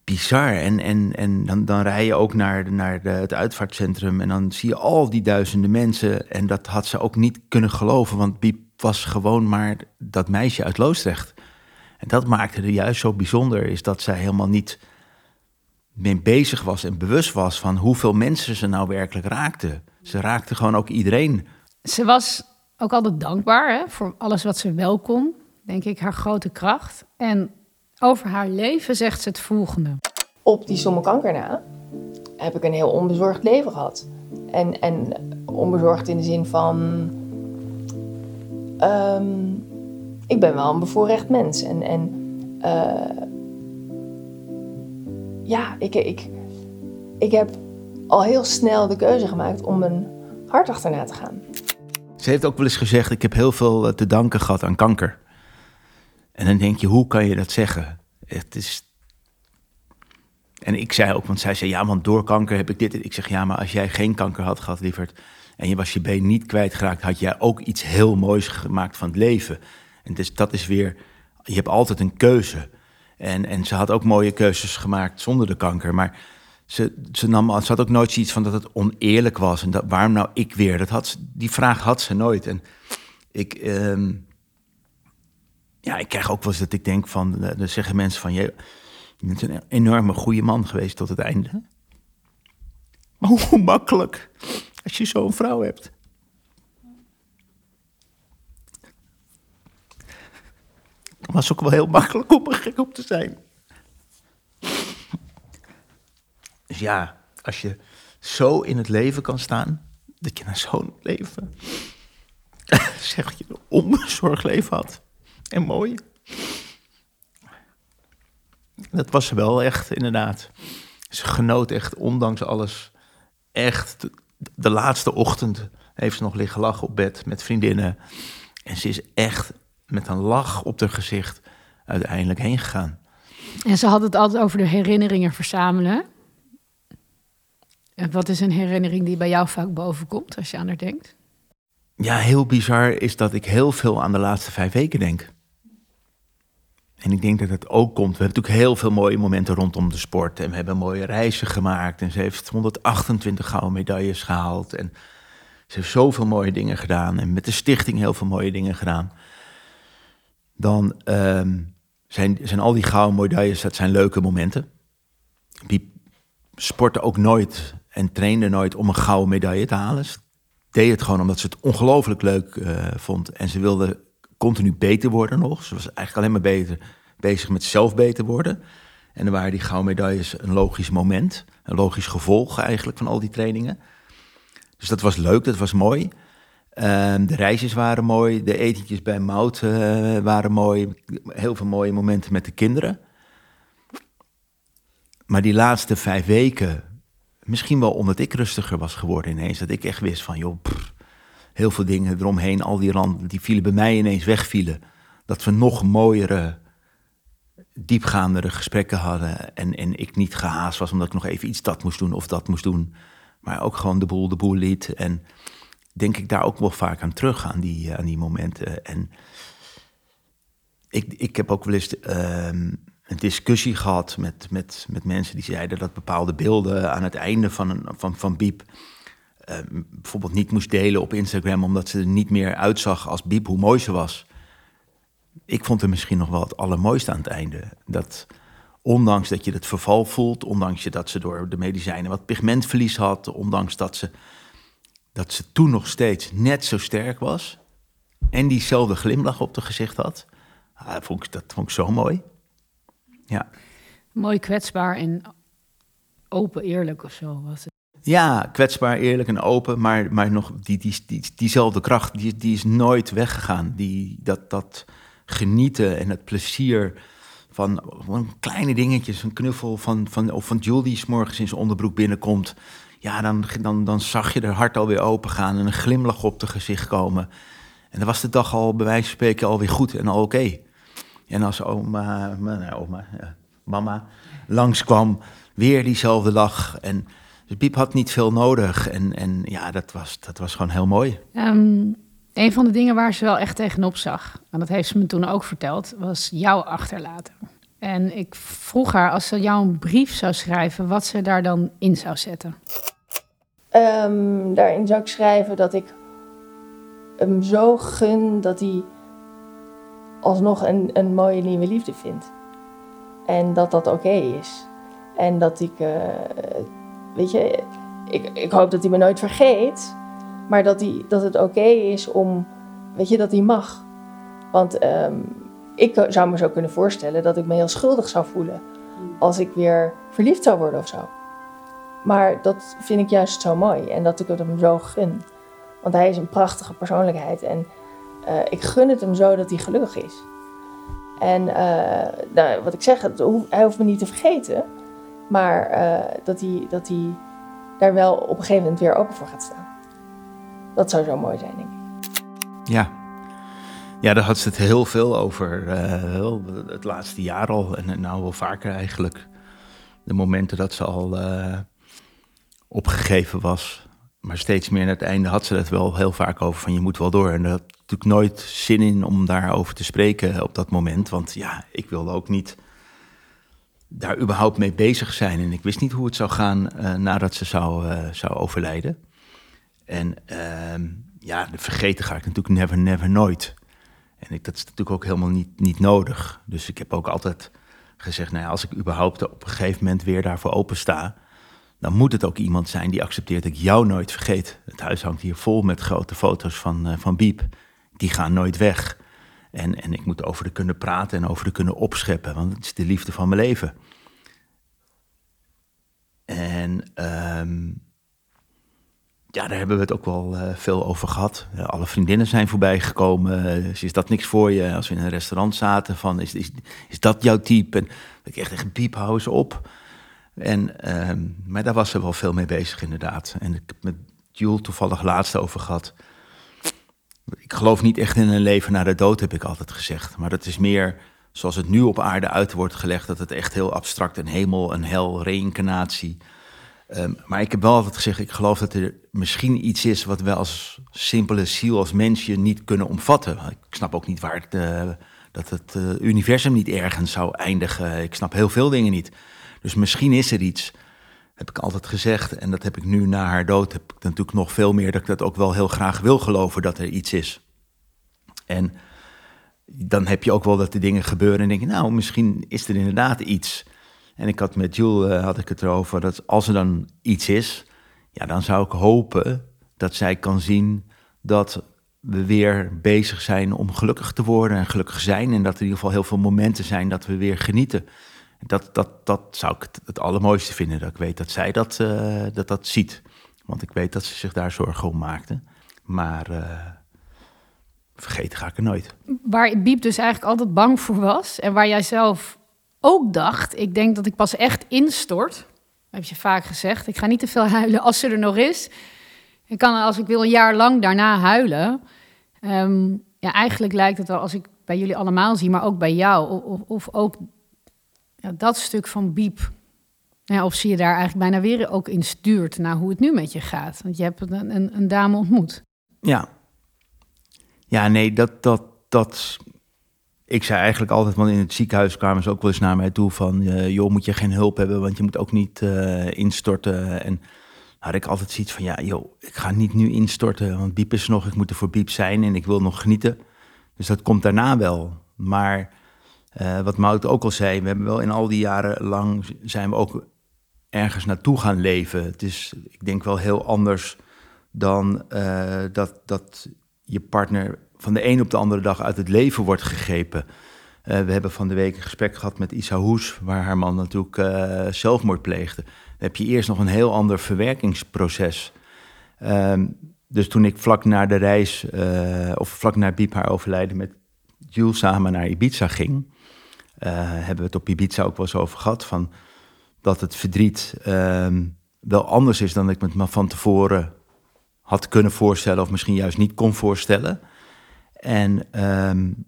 bizar. En, en, en dan, dan rij je ook naar, naar het uitvaartcentrum en dan zie je al die duizenden mensen. En dat had ze ook niet kunnen geloven, want Biep was gewoon maar dat meisje uit Loosdrecht. En dat maakte er juist zo bijzonder, is dat zij helemaal niet mee bezig was en bewust was van hoeveel mensen ze nou werkelijk raakte. Ze raakte gewoon ook iedereen. Ze was ook altijd dankbaar hè, voor alles wat ze wel kon, denk ik, haar grote kracht. En over haar leven zegt ze het volgende. Op die somme kanker na heb ik een heel onbezorgd leven gehad. En, en onbezorgd in de zin van... ehm, ik ben wel een bevoorrecht mens. En, en eh, ja, ik, ik, ik heb al heel snel de keuze gemaakt om mijn hart achterna te gaan. Ze heeft ook wel eens gezegd: Ik heb heel veel eh, te danken gehad aan kanker. En dan denk je: hoe kan je dat zeggen? Het is. En ik zei ook, want zij zei: Ja, want door kanker heb ik dit. Ik zeg: Ja, maar als jij geen kanker had gehad, lieverd. en je was je been niet kwijtgeraakt, had jij ook iets heel moois gemaakt van het leven. En dus dat is weer. Je hebt altijd een keuze. En, en ze had ook mooie keuzes gemaakt zonder de kanker. Maar ze, ze, nam, ze had ook nooit zoiets van dat het oneerlijk was. En dat, waarom nou ik weer? Dat had, die vraag had ze nooit. En ik, ehm, ja, ik krijg ook wel eens dat ik denk van, eh, dan zeggen mensen van, je, je bent een enorme goede man geweest tot het einde. Maar hoe [LAUGHS] makkelijk als je zo'n vrouw hebt. Het was ook wel heel makkelijk om er gek op te zijn. Dus ja, als je zo in het leven kan staan, dat je na zo'n leven, [LAUGHS] zeg je een onbezorgd leven had. En mooi. Dat was ze wel echt, inderdaad. Ze genoot echt, ondanks alles, echt. De laatste ochtend heeft ze nog liggen lachen op bed met vriendinnen. En ze is echt met een lach op haar gezicht uiteindelijk heen gegaan. En ze had het altijd over de herinneringen verzamelen. En wat is een herinnering die bij jou vaak bovenkomt als je aan haar denkt? Ja, heel bizar is dat ik heel veel aan de laatste vijf weken denk. En ik denk dat het ook komt. We hebben natuurlijk heel veel mooie momenten rondom de sport. En we hebben mooie reizen gemaakt. En ze heeft 128 gouden medailles gehaald. En ze heeft zoveel mooie dingen gedaan. En met de stichting heel veel mooie dingen gedaan. Dan ehm, zijn, zijn al die gouden medailles, dat zijn leuke momenten. Die sportte ook nooit en trainde nooit om een gouden medaille te halen. Ze deed het gewoon omdat ze het ongelooflijk leuk eh, vond. En ze wilde continu beter worden nog. Ze was eigenlijk alleen maar beter, bezig met zelf beter worden. En dan waren die gouden medailles een logisch moment. Een logisch gevolg eigenlijk van al die trainingen. Dus dat was leuk, dat was mooi. Ehm, de reisjes waren mooi. De etentjes bij Mout eh, waren mooi. Heel veel mooie momenten met de kinderen. Maar die laatste vijf weken, misschien wel omdat ik rustiger was geworden ineens. Dat ik echt wist van, joh, heel veel dingen eromheen, al die randen, die vielen bij mij ineens wegvielen. Dat we nog mooiere, diepgaandere gesprekken hadden. En, en ik niet gehaast was omdat ik nog even iets dat moest doen of dat moest doen. Maar ook gewoon de boel de boel liet. En denk ik daar ook wel vaak aan terug, aan die, aan die momenten. En ik, ik heb ook wel eens ehm, een discussie gehad met, met, met mensen die zeiden dat bepaalde beelden aan het einde van, een, van, van Biep eh, bijvoorbeeld niet moest delen op Instagram, omdat ze er niet meer uitzag als Biep, hoe mooi ze was. Ik vond er misschien nog wel het allermooiste aan het einde. Dat ondanks dat je het verval voelt, ondanks dat ze door de medicijnen wat pigmentverlies had, ondanks dat ze, dat ze toen nog steeds net zo sterk was en diezelfde glimlach op haar gezicht had. Ah, vond ik, dat vond ik zo mooi. Ja. Mooi kwetsbaar en open eerlijk of zo was het. Ja, kwetsbaar, eerlijk en open, maar, maar nog die, die, die, diezelfde kracht, die, die is nooit weggegaan. Die, dat, dat genieten en het plezier van, van kleine dingetjes, een knuffel van, van, of van Jules die morgens in zijn onderbroek binnenkomt. Ja, dan, dan, dan zag je haar hart alweer open gaan en een glimlach op de gezicht komen. En dan was de dag al bij wijze van spreken alweer goed en al oké. En als oma, nou, oma ja, mama langskwam, weer diezelfde lach. En dus Biep had niet veel nodig. En, en ja, dat was, dat was gewoon heel mooi. Ehm, een van de dingen waar ze wel echt tegenop zag, en dat heeft ze me toen ook verteld, was jou achterlaten. En ik vroeg haar als ze jou een brief zou schrijven, wat ze daar dan in zou zetten. Ehm, daarin zou ik schrijven dat ik hem zo gun dat hij alsnog een, een mooie nieuwe liefde vindt. En dat dat oké is. En dat ik, eh, weet je, ik, ik hoop dat hij me nooit vergeet. Maar dat, hij, dat het oké is om, weet je, dat hij mag. Want ehm, ik zou me zo kunnen voorstellen dat ik me heel schuldig zou voelen. Als ik weer verliefd zou worden of zo. Maar dat vind ik juist zo mooi. En dat ik het hem zo gun. Want hij is een prachtige persoonlijkheid. En eh, ik gun het hem zo dat hij gelukkig is. En eh, nou, wat ik zeg, hij hoeft me niet te vergeten. Maar eh, dat, hij, dat hij daar wel op een gegeven moment weer open voor gaat staan. Dat zou zo mooi zijn, denk ik. Ja. Ja, daar had ze het heel veel over. het laatste jaar al. En nou wel vaker eigenlijk. De momenten dat ze al opgegeven was. Maar steeds meer aan het einde had ze het wel heel vaak over van je moet wel door. En daar had natuurlijk nooit zin in om daarover te spreken op dat moment. Want ja, ik wilde ook niet daar überhaupt mee bezig zijn. En ik wist niet hoe het zou gaan eh, nadat ze zou, eh, zou overlijden. En ehm, ja, vergeten ga ik natuurlijk never, never, nooit. En ik, dat is natuurlijk ook helemaal niet, niet nodig. Dus ik heb ook altijd gezegd, nou als ik überhaupt op een gegeven moment weer daarvoor opensta, dan moet het ook iemand zijn die accepteert dat ik jou nooit vergeet. Het huis hangt hier vol met grote foto's van, eh, van Biep. Die gaan nooit weg. En, en ik moet over de kunnen praten en over de kunnen opscheppen, want het is de liefde van mijn leven. En ehm, ja, daar hebben we het ook wel eh, veel over gehad. Eh, alle vriendinnen zijn voorbij gekomen. Eh, is dat niks voor je? Als we in een restaurant zaten, van, is, is, is dat jouw type? En ik echt echt piep, hou eens op. En, ehm, maar daar was ze wel veel mee bezig, inderdaad. En ik heb met Jules toevallig laatst over gehad. Ik geloof niet echt in een leven na de dood, heb ik altijd gezegd. Maar dat is meer zoals het nu op aarde uit wordt gelegd. Dat het echt heel abstract, een hemel, een hel, reïncarnatie. Um, maar ik heb wel altijd gezegd, ik geloof dat er misschien iets is wat we als simpele ziel, als mensje niet kunnen omvatten. Ik snap ook niet waar het, uh, dat het uh, universum niet ergens zou eindigen. Ik snap heel veel dingen niet. Dus misschien is er iets, heb ik altijd gezegd. En dat heb ik nu na haar dood, heb ik natuurlijk nog veel meer, dat ik dat ook wel heel graag wil geloven dat er iets is. En dan heb je ook wel dat de dingen gebeuren en denk je, nou, misschien is er inderdaad iets. En ik had met Jules uh, had ik het erover dat als er dan iets is, ja, dan zou ik hopen dat zij kan zien dat we weer bezig zijn om gelukkig te worden en gelukkig zijn. En dat er in ieder geval heel veel momenten zijn dat we weer genieten. Dat, dat, dat zou ik het, allermooiste vinden. Dat ik weet dat zij dat, uh, dat, dat ziet. Want ik weet dat ze zich daar zorgen om maakte. Maar uh, vergeten ga ik er nooit. Waar Biep dus eigenlijk altijd bang voor was. En waar jij zelf ook dacht, ik denk dat ik pas echt instort. Heb je vaak gezegd. Ik ga niet te veel huilen als ze er nog is. Ik kan als ik wil een jaar lang daarna huilen. Um, ja, eigenlijk lijkt het wel als ik bij jullie allemaal zie, maar ook bij jou. Of, of ook ja, dat stuk van Biep. Ja, of zie je daar eigenlijk bijna weer ook in stuurt naar hoe het nu met je gaat. Want je hebt een, een, een dame ontmoet. Ja. Ja, nee, dat, dat, dat ik zei eigenlijk altijd, want in het ziekenhuis kwamen ze ook wel eens naar mij toe van, uh, joh, moet je geen hulp hebben, want je moet ook niet uh, instorten. En had ik altijd zoiets van, ja, joh, ik ga niet nu instorten, want Biep is nog, ik moet er voor Biep zijn en ik wil nog genieten. Dus dat komt daarna wel. Maar uh, wat Mout ook al zei, we hebben wel in al die jaren lang, zijn we ook ergens naartoe gaan leven. Het is, ik denk wel heel anders dan dat, dat je partner van de een op de andere dag uit het leven wordt gegrepen. Uh, we hebben van de week een gesprek gehad met Isa Hoes, waar haar man natuurlijk uh, zelfmoord pleegde. Dan heb je eerst nog een heel ander verwerkingsproces. Um, dus toen ik vlak na de reis, of vlak na Biep haar overlijden, met Jules samen naar Ibiza ging, hebben we het op Ibiza ook wel eens over gehad, van dat het verdriet um, wel anders is dan ik me van tevoren had kunnen voorstellen, of misschien juist niet kon voorstellen. En um,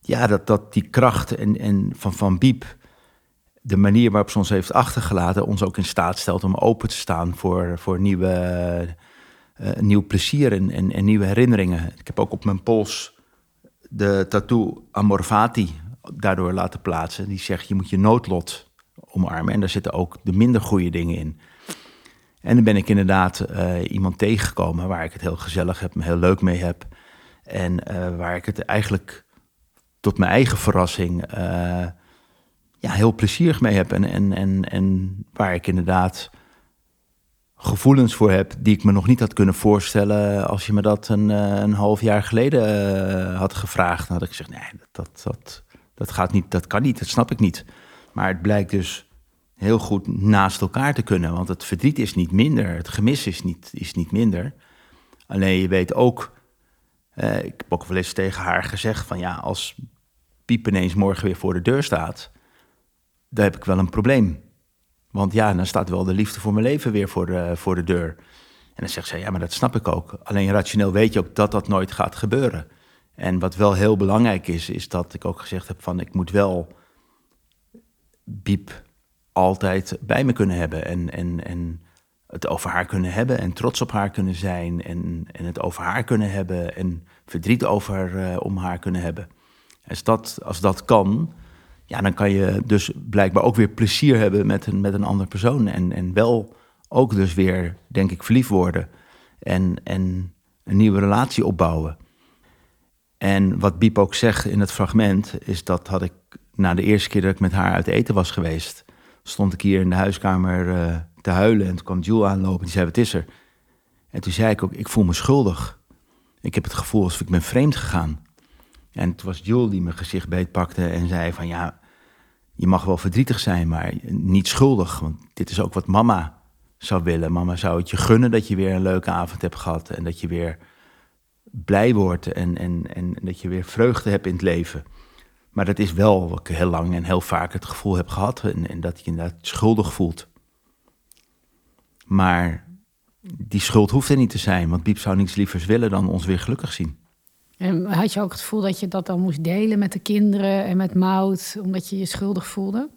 ja, dat, dat die kracht en, en van, van Biep, de manier waarop ze ons heeft achtergelaten, ons ook in staat stelt om open te staan voor, voor nieuwe, uh, nieuw plezier en, en, en, nieuwe herinneringen. Ik heb ook op mijn pols de tattoo Amorfati daardoor laten plaatsen. Die zegt, je moet je noodlot omarmen. En daar zitten ook de minder goede dingen in. En dan ben ik inderdaad uh, iemand tegengekomen waar ik het heel gezellig heb, heel leuk mee heb. En uh, waar ik het eigenlijk tot mijn eigen verrassing uh, ja, heel plezierig mee heb. En, en, en, en waar ik inderdaad gevoelens voor heb die ik me nog niet had kunnen voorstellen als je me dat een, een half jaar geleden had gevraagd. Dan had ik gezegd, nee, dat, dat gaat niet, dat kan niet, dat snap ik niet. Maar het blijkt dus heel goed naast elkaar te kunnen. Want het verdriet is niet minder, het gemis is niet, is niet minder. Alleen je weet ook, eh, ik heb ook wel eens tegen haar gezegd van ja, als Piep ineens morgen weer voor de deur staat, dan heb ik wel een probleem. Want ja, dan staat wel de liefde voor mijn leven weer voor de, voor de deur. En dan zegt ze, ja, maar dat snap ik ook. Alleen rationeel weet je ook dat dat nooit gaat gebeuren. En wat wel heel belangrijk is, is dat ik ook gezegd heb van ik moet wel Piep altijd bij me kunnen hebben. En, en, en het over haar kunnen hebben en trots op haar kunnen zijn. En, en het over haar kunnen hebben en verdriet over uh, om haar kunnen hebben. Als dat, als dat kan, ja, dan kan je dus blijkbaar ook weer plezier hebben met een, met een andere persoon. En, en wel ook dus weer, denk ik, verliefd worden. En, en een nieuwe relatie opbouwen. En wat Biep ook zegt in het fragment, is dat had ik na de eerste keer dat ik met haar uit eten was geweest stond ik hier in de huiskamer uh, te huilen. En toen kwam Jules aanlopen en die zei, wat is er? En toen zei ik ook, ik voel me schuldig. Ik heb het gevoel alsof ik ben vreemd gegaan. En het was Jules die mijn gezicht beetpakte en zei van, ja, je mag wel verdrietig zijn, maar niet schuldig. Want dit is ook wat mama zou willen. Mama zou het je gunnen dat je weer een leuke avond hebt gehad. En dat je weer blij wordt en, en, en dat je weer vreugde hebt in het leven. Maar dat is wel wat ik heel lang en heel vaak het gevoel heb gehad. En, en dat je inderdaad schuldig voelt. Maar die schuld hoeft er niet te zijn. Want Biep zou niets lievers willen dan ons weer gelukkig zien. En had je ook het gevoel dat je dat dan moest delen met de kinderen en met Mout, omdat je je schuldig voelde?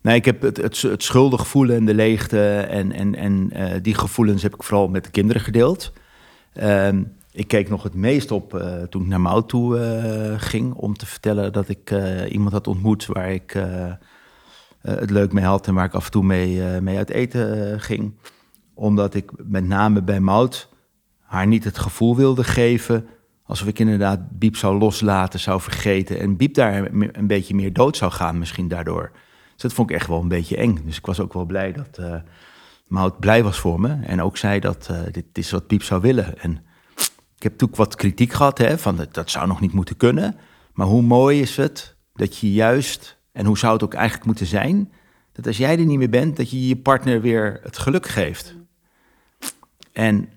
Nee, ik heb het, het, het schuldig voelen en de leegte en, en, en uh, die gevoelens heb ik vooral met de kinderen gedeeld. Uh, ik keek nog het meest op uh, toen ik naar Mout toe uh, ging om te vertellen dat ik uh, iemand had ontmoet waar ik het leuk mee had en waar ik af en toe mee, mee uit eten ging. Omdat ik met name bij Mout haar niet het gevoel wilde geven alsof ik inderdaad Biep zou loslaten, zou vergeten en Biep daar een beetje meer dood zou gaan misschien daardoor. Dus dat vond ik echt wel een beetje eng. Dus ik was ook wel blij dat Mout blij was voor me en ook zei dat dit is wat Biep zou willen. En ik heb natuurlijk wat kritiek gehad, hè, van dat, zou nog niet moeten kunnen. Maar hoe mooi is het dat je juist, en hoe zou het ook eigenlijk moeten zijn, dat als jij er niet meer bent, dat je je partner weer het geluk geeft. En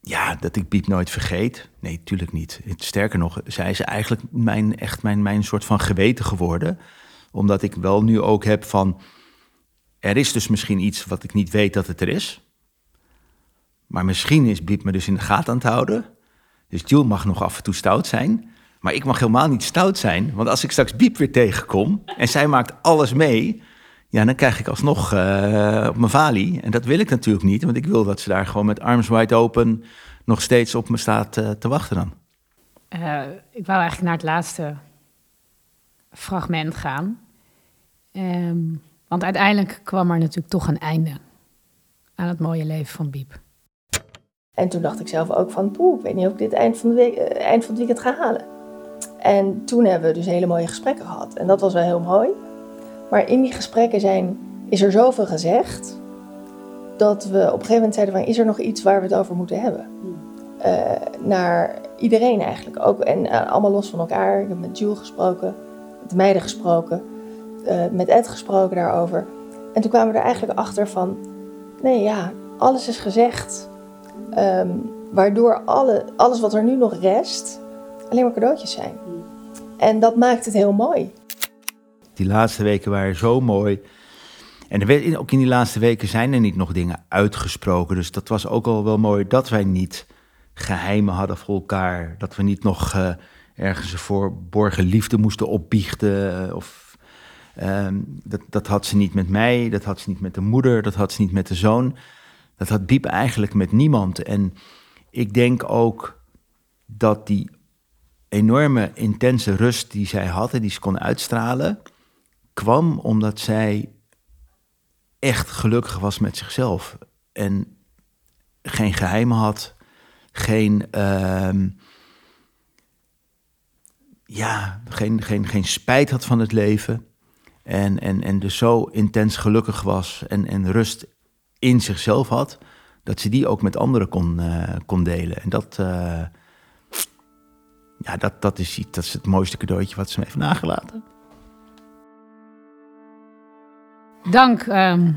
ja, dat ik Piep nooit vergeet. Nee, natuurlijk niet. Sterker nog, zij is eigenlijk mijn, echt mijn, mijn soort van geweten geworden. Omdat ik wel nu ook heb van, er is dus misschien iets wat ik niet weet dat het er is. Maar misschien is Biep me dus in de gaten aan het houden. Dus Jules mag nog af en toe stout zijn. Maar ik mag helemaal niet stout zijn. Want als ik straks Biep weer tegenkom en zij maakt alles mee... Ja, dan krijg ik alsnog uh, op mijn valie. En dat wil ik natuurlijk niet. Want ik wil dat ze daar gewoon met arms wide open... nog steeds op me staat uh, te wachten dan. Uh, ik wou eigenlijk naar het laatste fragment gaan. Um, want uiteindelijk kwam er natuurlijk toch een einde... aan het mooie leven van Biep. En toen dacht ik zelf ook van, poeh, ik weet niet of ik dit eind van, de week, eh, eind van het weekend ga halen. En toen hebben we dus hele mooie gesprekken gehad. En dat was wel heel mooi. Maar in die gesprekken zijn, is er zoveel gezegd, dat we op een gegeven moment zeiden van, is er nog iets waar we het over moeten hebben? Uh, naar iedereen eigenlijk ook. En uh, allemaal los van elkaar. Ik heb met Jules gesproken, met de meiden gesproken, uh, met Ed gesproken daarover. En toen kwamen we er eigenlijk achter van, nee ja, alles is gezegd. Um, waardoor alle, alles wat er nu nog rest, alleen maar cadeautjes zijn. En dat maakt het heel mooi. Die laatste weken waren zo mooi. En er werd, ook in die laatste weken zijn er niet nog dingen uitgesproken. Dus dat was ook al wel mooi dat wij niet geheimen hadden voor elkaar. Dat we niet nog uh, ergens voor borgen liefde moesten opbiechten. Uh, of, um, dat, dat had ze niet met mij, dat had ze niet met de moeder, dat had ze niet met de zoon. Dat had Biep eigenlijk met niemand. En ik denk ook dat die enorme intense rust die zij had en die ze kon uitstralen, kwam omdat zij echt gelukkig was met zichzelf. En geen geheimen had, geen, ehm, ja, geen, geen, geen spijt had van het leven. En, en, en dus zo intens gelukkig was en, en rust in zichzelf had, dat ze die ook met anderen kon, eh, kon delen. En dat, eh, ja, dat, dat, is, dat is het mooiste cadeautje wat ze me heeft nagelaten. Dank, ehm,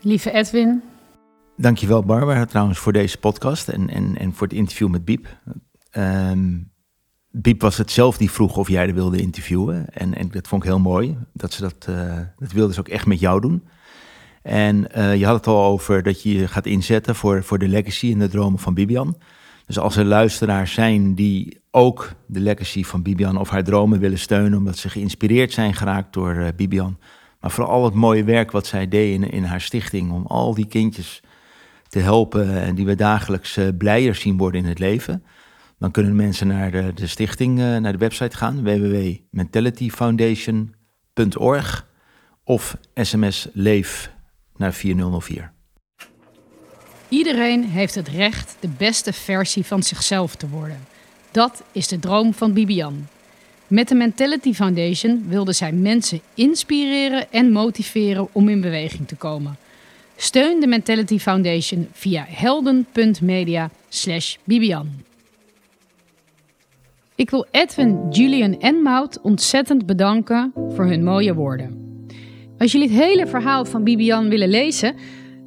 lieve Edwin. Dankjewel Barbara trouwens voor deze podcast en, en, en voor het interview met Biep. Ehm Biep was het zelf die vroeg of jij er wilde interviewen. En, en dat vond ik heel mooi. Dat ze dat, eh, dat wilde ze ook echt met jou doen. En eh, je had het al over dat je je gaat inzetten voor, voor de legacy en de dromen van Bibian. Dus als er luisteraars zijn die ook de legacy van Bibian of haar dromen willen steunen, omdat ze geïnspireerd zijn geraakt door eh, Bibian. Maar vooral het mooie werk wat zij deed in, in haar stichting om al die kindjes te helpen en die we dagelijks eh, blijer zien worden in het leven. Dan kunnen mensen naar de, de stichting, naar de website gaan, www.mentalityfoundation.org of sms leef naar 4004. Iedereen heeft het recht de beste versie van zichzelf te worden. Dat is de droom van Bibian. Met de Mentality Foundation wilde zij mensen inspireren en motiveren om in beweging te komen. Steun de Mentality Foundation via helden.media Bibian. Ik wil Edwin, Julian en Maud ontzettend bedanken voor hun mooie woorden. Als jullie het hele verhaal van Bibian willen lezen,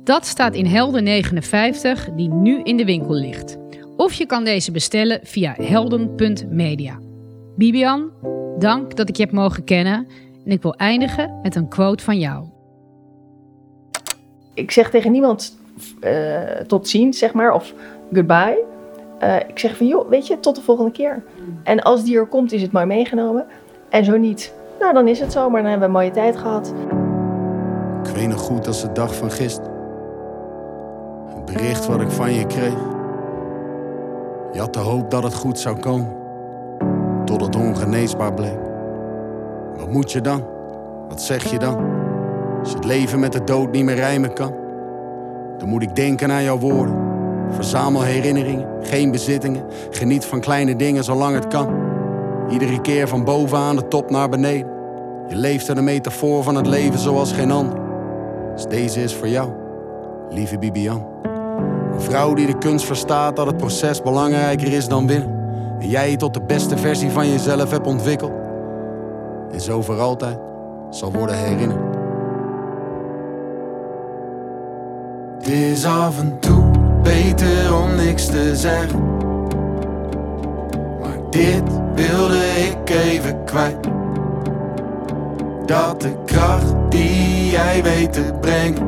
dat staat in Helden 59, die nu in de winkel ligt. Of je kan deze bestellen via helden.media. Bibian, dank dat ik je heb mogen kennen. En ik wil eindigen met een quote van jou. ik zeg tegen niemand eh, tot ziens, zeg maar, of goodbye. Eh, ik zeg van, joh, weet je, tot de volgende keer. En als die er komt, is het mooi meegenomen. En zo niet, nou dan is het zo, maar dan hebben we een mooie tijd gehad. Ik weet nog goed als de dag van gisteren. Het bericht wat ik van je kreeg. Je had de hoop dat het goed zou komen. Tot het ongeneesbaar bleek. Wat moet je dan? Wat zeg je dan? Als het leven met de dood niet meer rijmen kan. Dan moet ik denken aan jouw woorden. Verzamel herinneringen, geen bezittingen. Geniet van kleine dingen zolang het kan. Iedere keer van bovenaan de top naar beneden. Je leeft in een metafoor van het leven zoals geen ander. Dus deze is voor jou, lieve Bibian. Een vrouw die de kunst verstaat dat het proces belangrijker is dan winnen. En jij je tot de beste versie van jezelf hebt ontwikkeld. En zo voor altijd zal worden herinnerd. Het is af en toe beter om niks te zeggen. Maar dit wilde ik even kwijt. Dat de kracht die jij weet te brengen.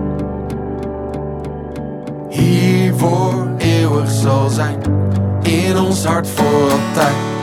Hier voor eeuwig zal zijn. In ons hart voor altijd.